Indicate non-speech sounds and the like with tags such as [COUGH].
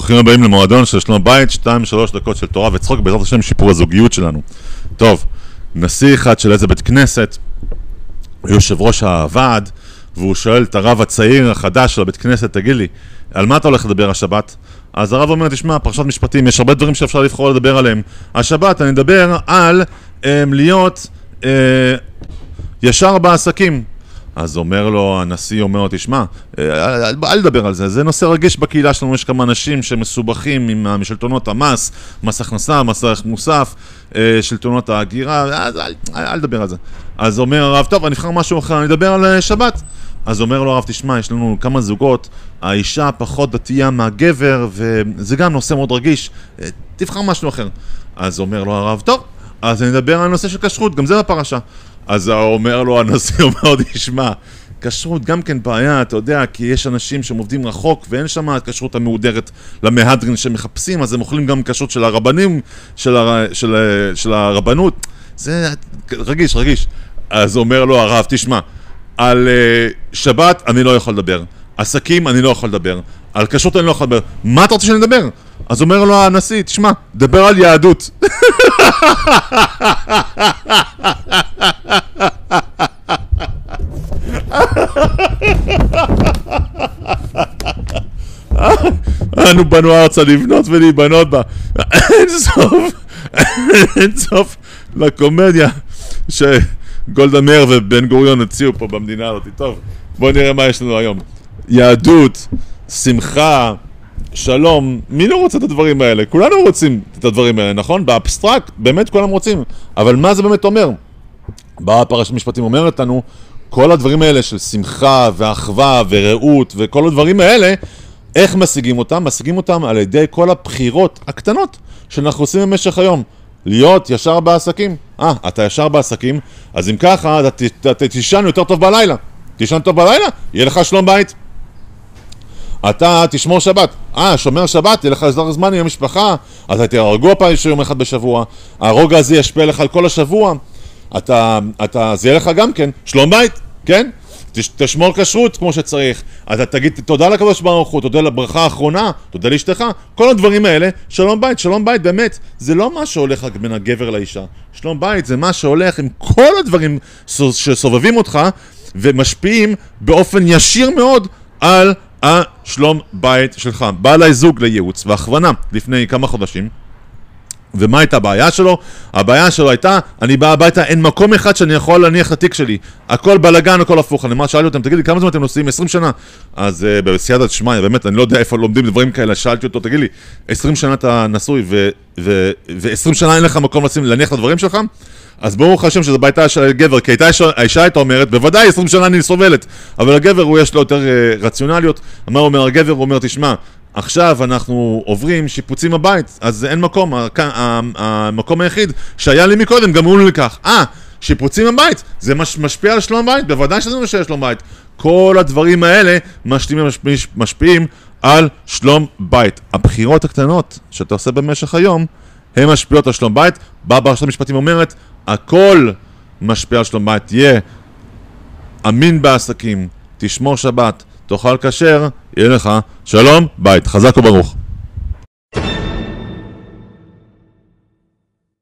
ברוכים הבאים למועדון של שלום בית, 2-3 דקות של תורה וצחוק, בעזרת השם שיפור הזוגיות שלנו. טוב, נשיא אחד של איזה בית כנסת, יושב ראש הוועד, והוא שואל את הרב הצעיר החדש של הבית כנסת, תגיד לי, על מה אתה הולך לדבר השבת? אז הרב אומר, תשמע, פרשת משפטים, יש הרבה דברים שאפשר לבחור לדבר עליהם. השבת, אני מדבר על אה, להיות אה, ישר בעסקים. אז אומר לו, הנשיא אומר לו, תשמע, אה, אל, לדבר על זה, זה נושא רגיש בקהילה שלנו, יש כמה אנשים שמסובכים עם שלטונות המס, מס הכנסה, מס ערך מוסף, אה, שלטונות ההגירה, אז אל, אל, אל על זה. אז אומר הרב, טוב, אני אבחר משהו אחר, אני אדבר על אה, שבת. אז אומר לו הרב, תשמע, יש לנו כמה זוגות, האישה פחות דתייה מהגבר, וזה גם נושא מאוד רגיש, תבחר משהו אחר. אז אומר לו הרב, טוב, אז אני אדבר על נושא של כשרות, גם זה בפרשה. אז אומר לו הנשיא, [LAUGHS] אומר לו, תשמע, כשרות גם כן בעיה, אתה יודע, כי יש אנשים שהם עובדים רחוק ואין שם הכשרות המהודרת למהדרין שמחפשים, אז הם אוכלים גם כשרות של הרבנים, של, הר... של, של הרבנות. זה רגיש, רגיש. אז אומר לו הרב, תשמע, על uh, שבת אני לא יכול לדבר, עסקים אני לא יכול לדבר, על כשרות אני לא יכול לדבר, מה אתה רוצה שאני אדבר? אז אומר לו הנשיא, תשמע, דבר על יהדות. אנו באנו ארצה לבנות ולהיבנות בה. אין סוף, אין סוף לקומדיה שגולדה מאיר ובן גוריון הציעו פה במדינה הזאת. טוב, בואו נראה מה יש לנו היום. יהדות, שמחה, שלום, מי לא רוצה את הדברים האלה? כולנו רוצים את הדברים האלה, נכון? באבסטרקט, באמת כולם רוצים. אבל מה זה באמת אומר? באה פרשת משפטים אומרת לנו, כל הדברים האלה של שמחה ואחווה ורעות וכל הדברים האלה, איך משיגים אותם? משיגים אותם על ידי כל הבחירות הקטנות שאנחנו עושים במשך היום. להיות ישר בעסקים. אה, אתה ישר בעסקים, אז אם ככה, אתה, תישן יותר טוב בלילה. תישן טוב בלילה, יהיה לך שלום בית. אתה תשמור שבת. אה, שומר שבת, יהיה לך יותר זמן עם המשפחה, אתה תהיה רגוע פעם יום אחד בשבוע. הרוגע הזה ישפיע לך על כל השבוע. אתה, אתה, זה יהיה לך גם כן שלום בית, כן? תשמור כשרות כמו שצריך, אתה תגיד תודה לקדוש ברוך הוא, תודה לברכה האחרונה, תודה לאשתך, כל הדברים האלה, שלום בית, שלום בית באמת, זה לא מה שהולך רק בין הגבר לאישה, שלום בית זה מה שהולך עם כל הדברים שסובבים אותך ומשפיעים באופן ישיר מאוד על השלום בית שלך. בא אליי זוג לייעוץ והכוונה לפני כמה חודשים ומה הייתה הבעיה שלו? הבעיה שלו הייתה, אני בא הביתה, אין מקום אחד שאני יכול להניח את התיק שלי. הכל בלאגן, הכל הפוך. אני שאלתי אותם, תגיד לי, כמה זמן אתם נוסעים? 20 שנה. אז uh, בסייעתא דשמיא, באמת, אני לא יודע איפה לומדים דברים כאלה, שאלתי אותו, תגיד לי, 20 שנה אתה נשוי ו-20 שנה אין לך מקום לשים, להניח את הדברים שלך? אז ברוך השם שזו ביתה של הגבר, כי הייתה, האישה הייתה אומרת, בוודאי 20 שנה אני סובלת, אבל הגבר הוא יש לו יותר uh, רציונליות. מה אומר הגבר? הוא אומר, תשמע, עכשיו אנחנו עוברים שיפוצים בבית, אז אין מקום, המקום היחיד שהיה לי מקודם, גמרו לי לכך. אה, שיפוצים בבית, זה מש, משפיע על שלום בית, בוודאי שזה משפיע על שלום בית. כל הדברים האלה משפיעים, משפיעים, על שלום בית. הבחירות הקטנות שאתה עושה במשך היום, הן משפיעות על שלום בית. באה ברשת המשפטים אומרת, הכל משפיע על שלום בית. תהיה אמין בעסקים, תשמור שבת, תאכל כשר, יהיה לך שלום, בית, חזק וברוך.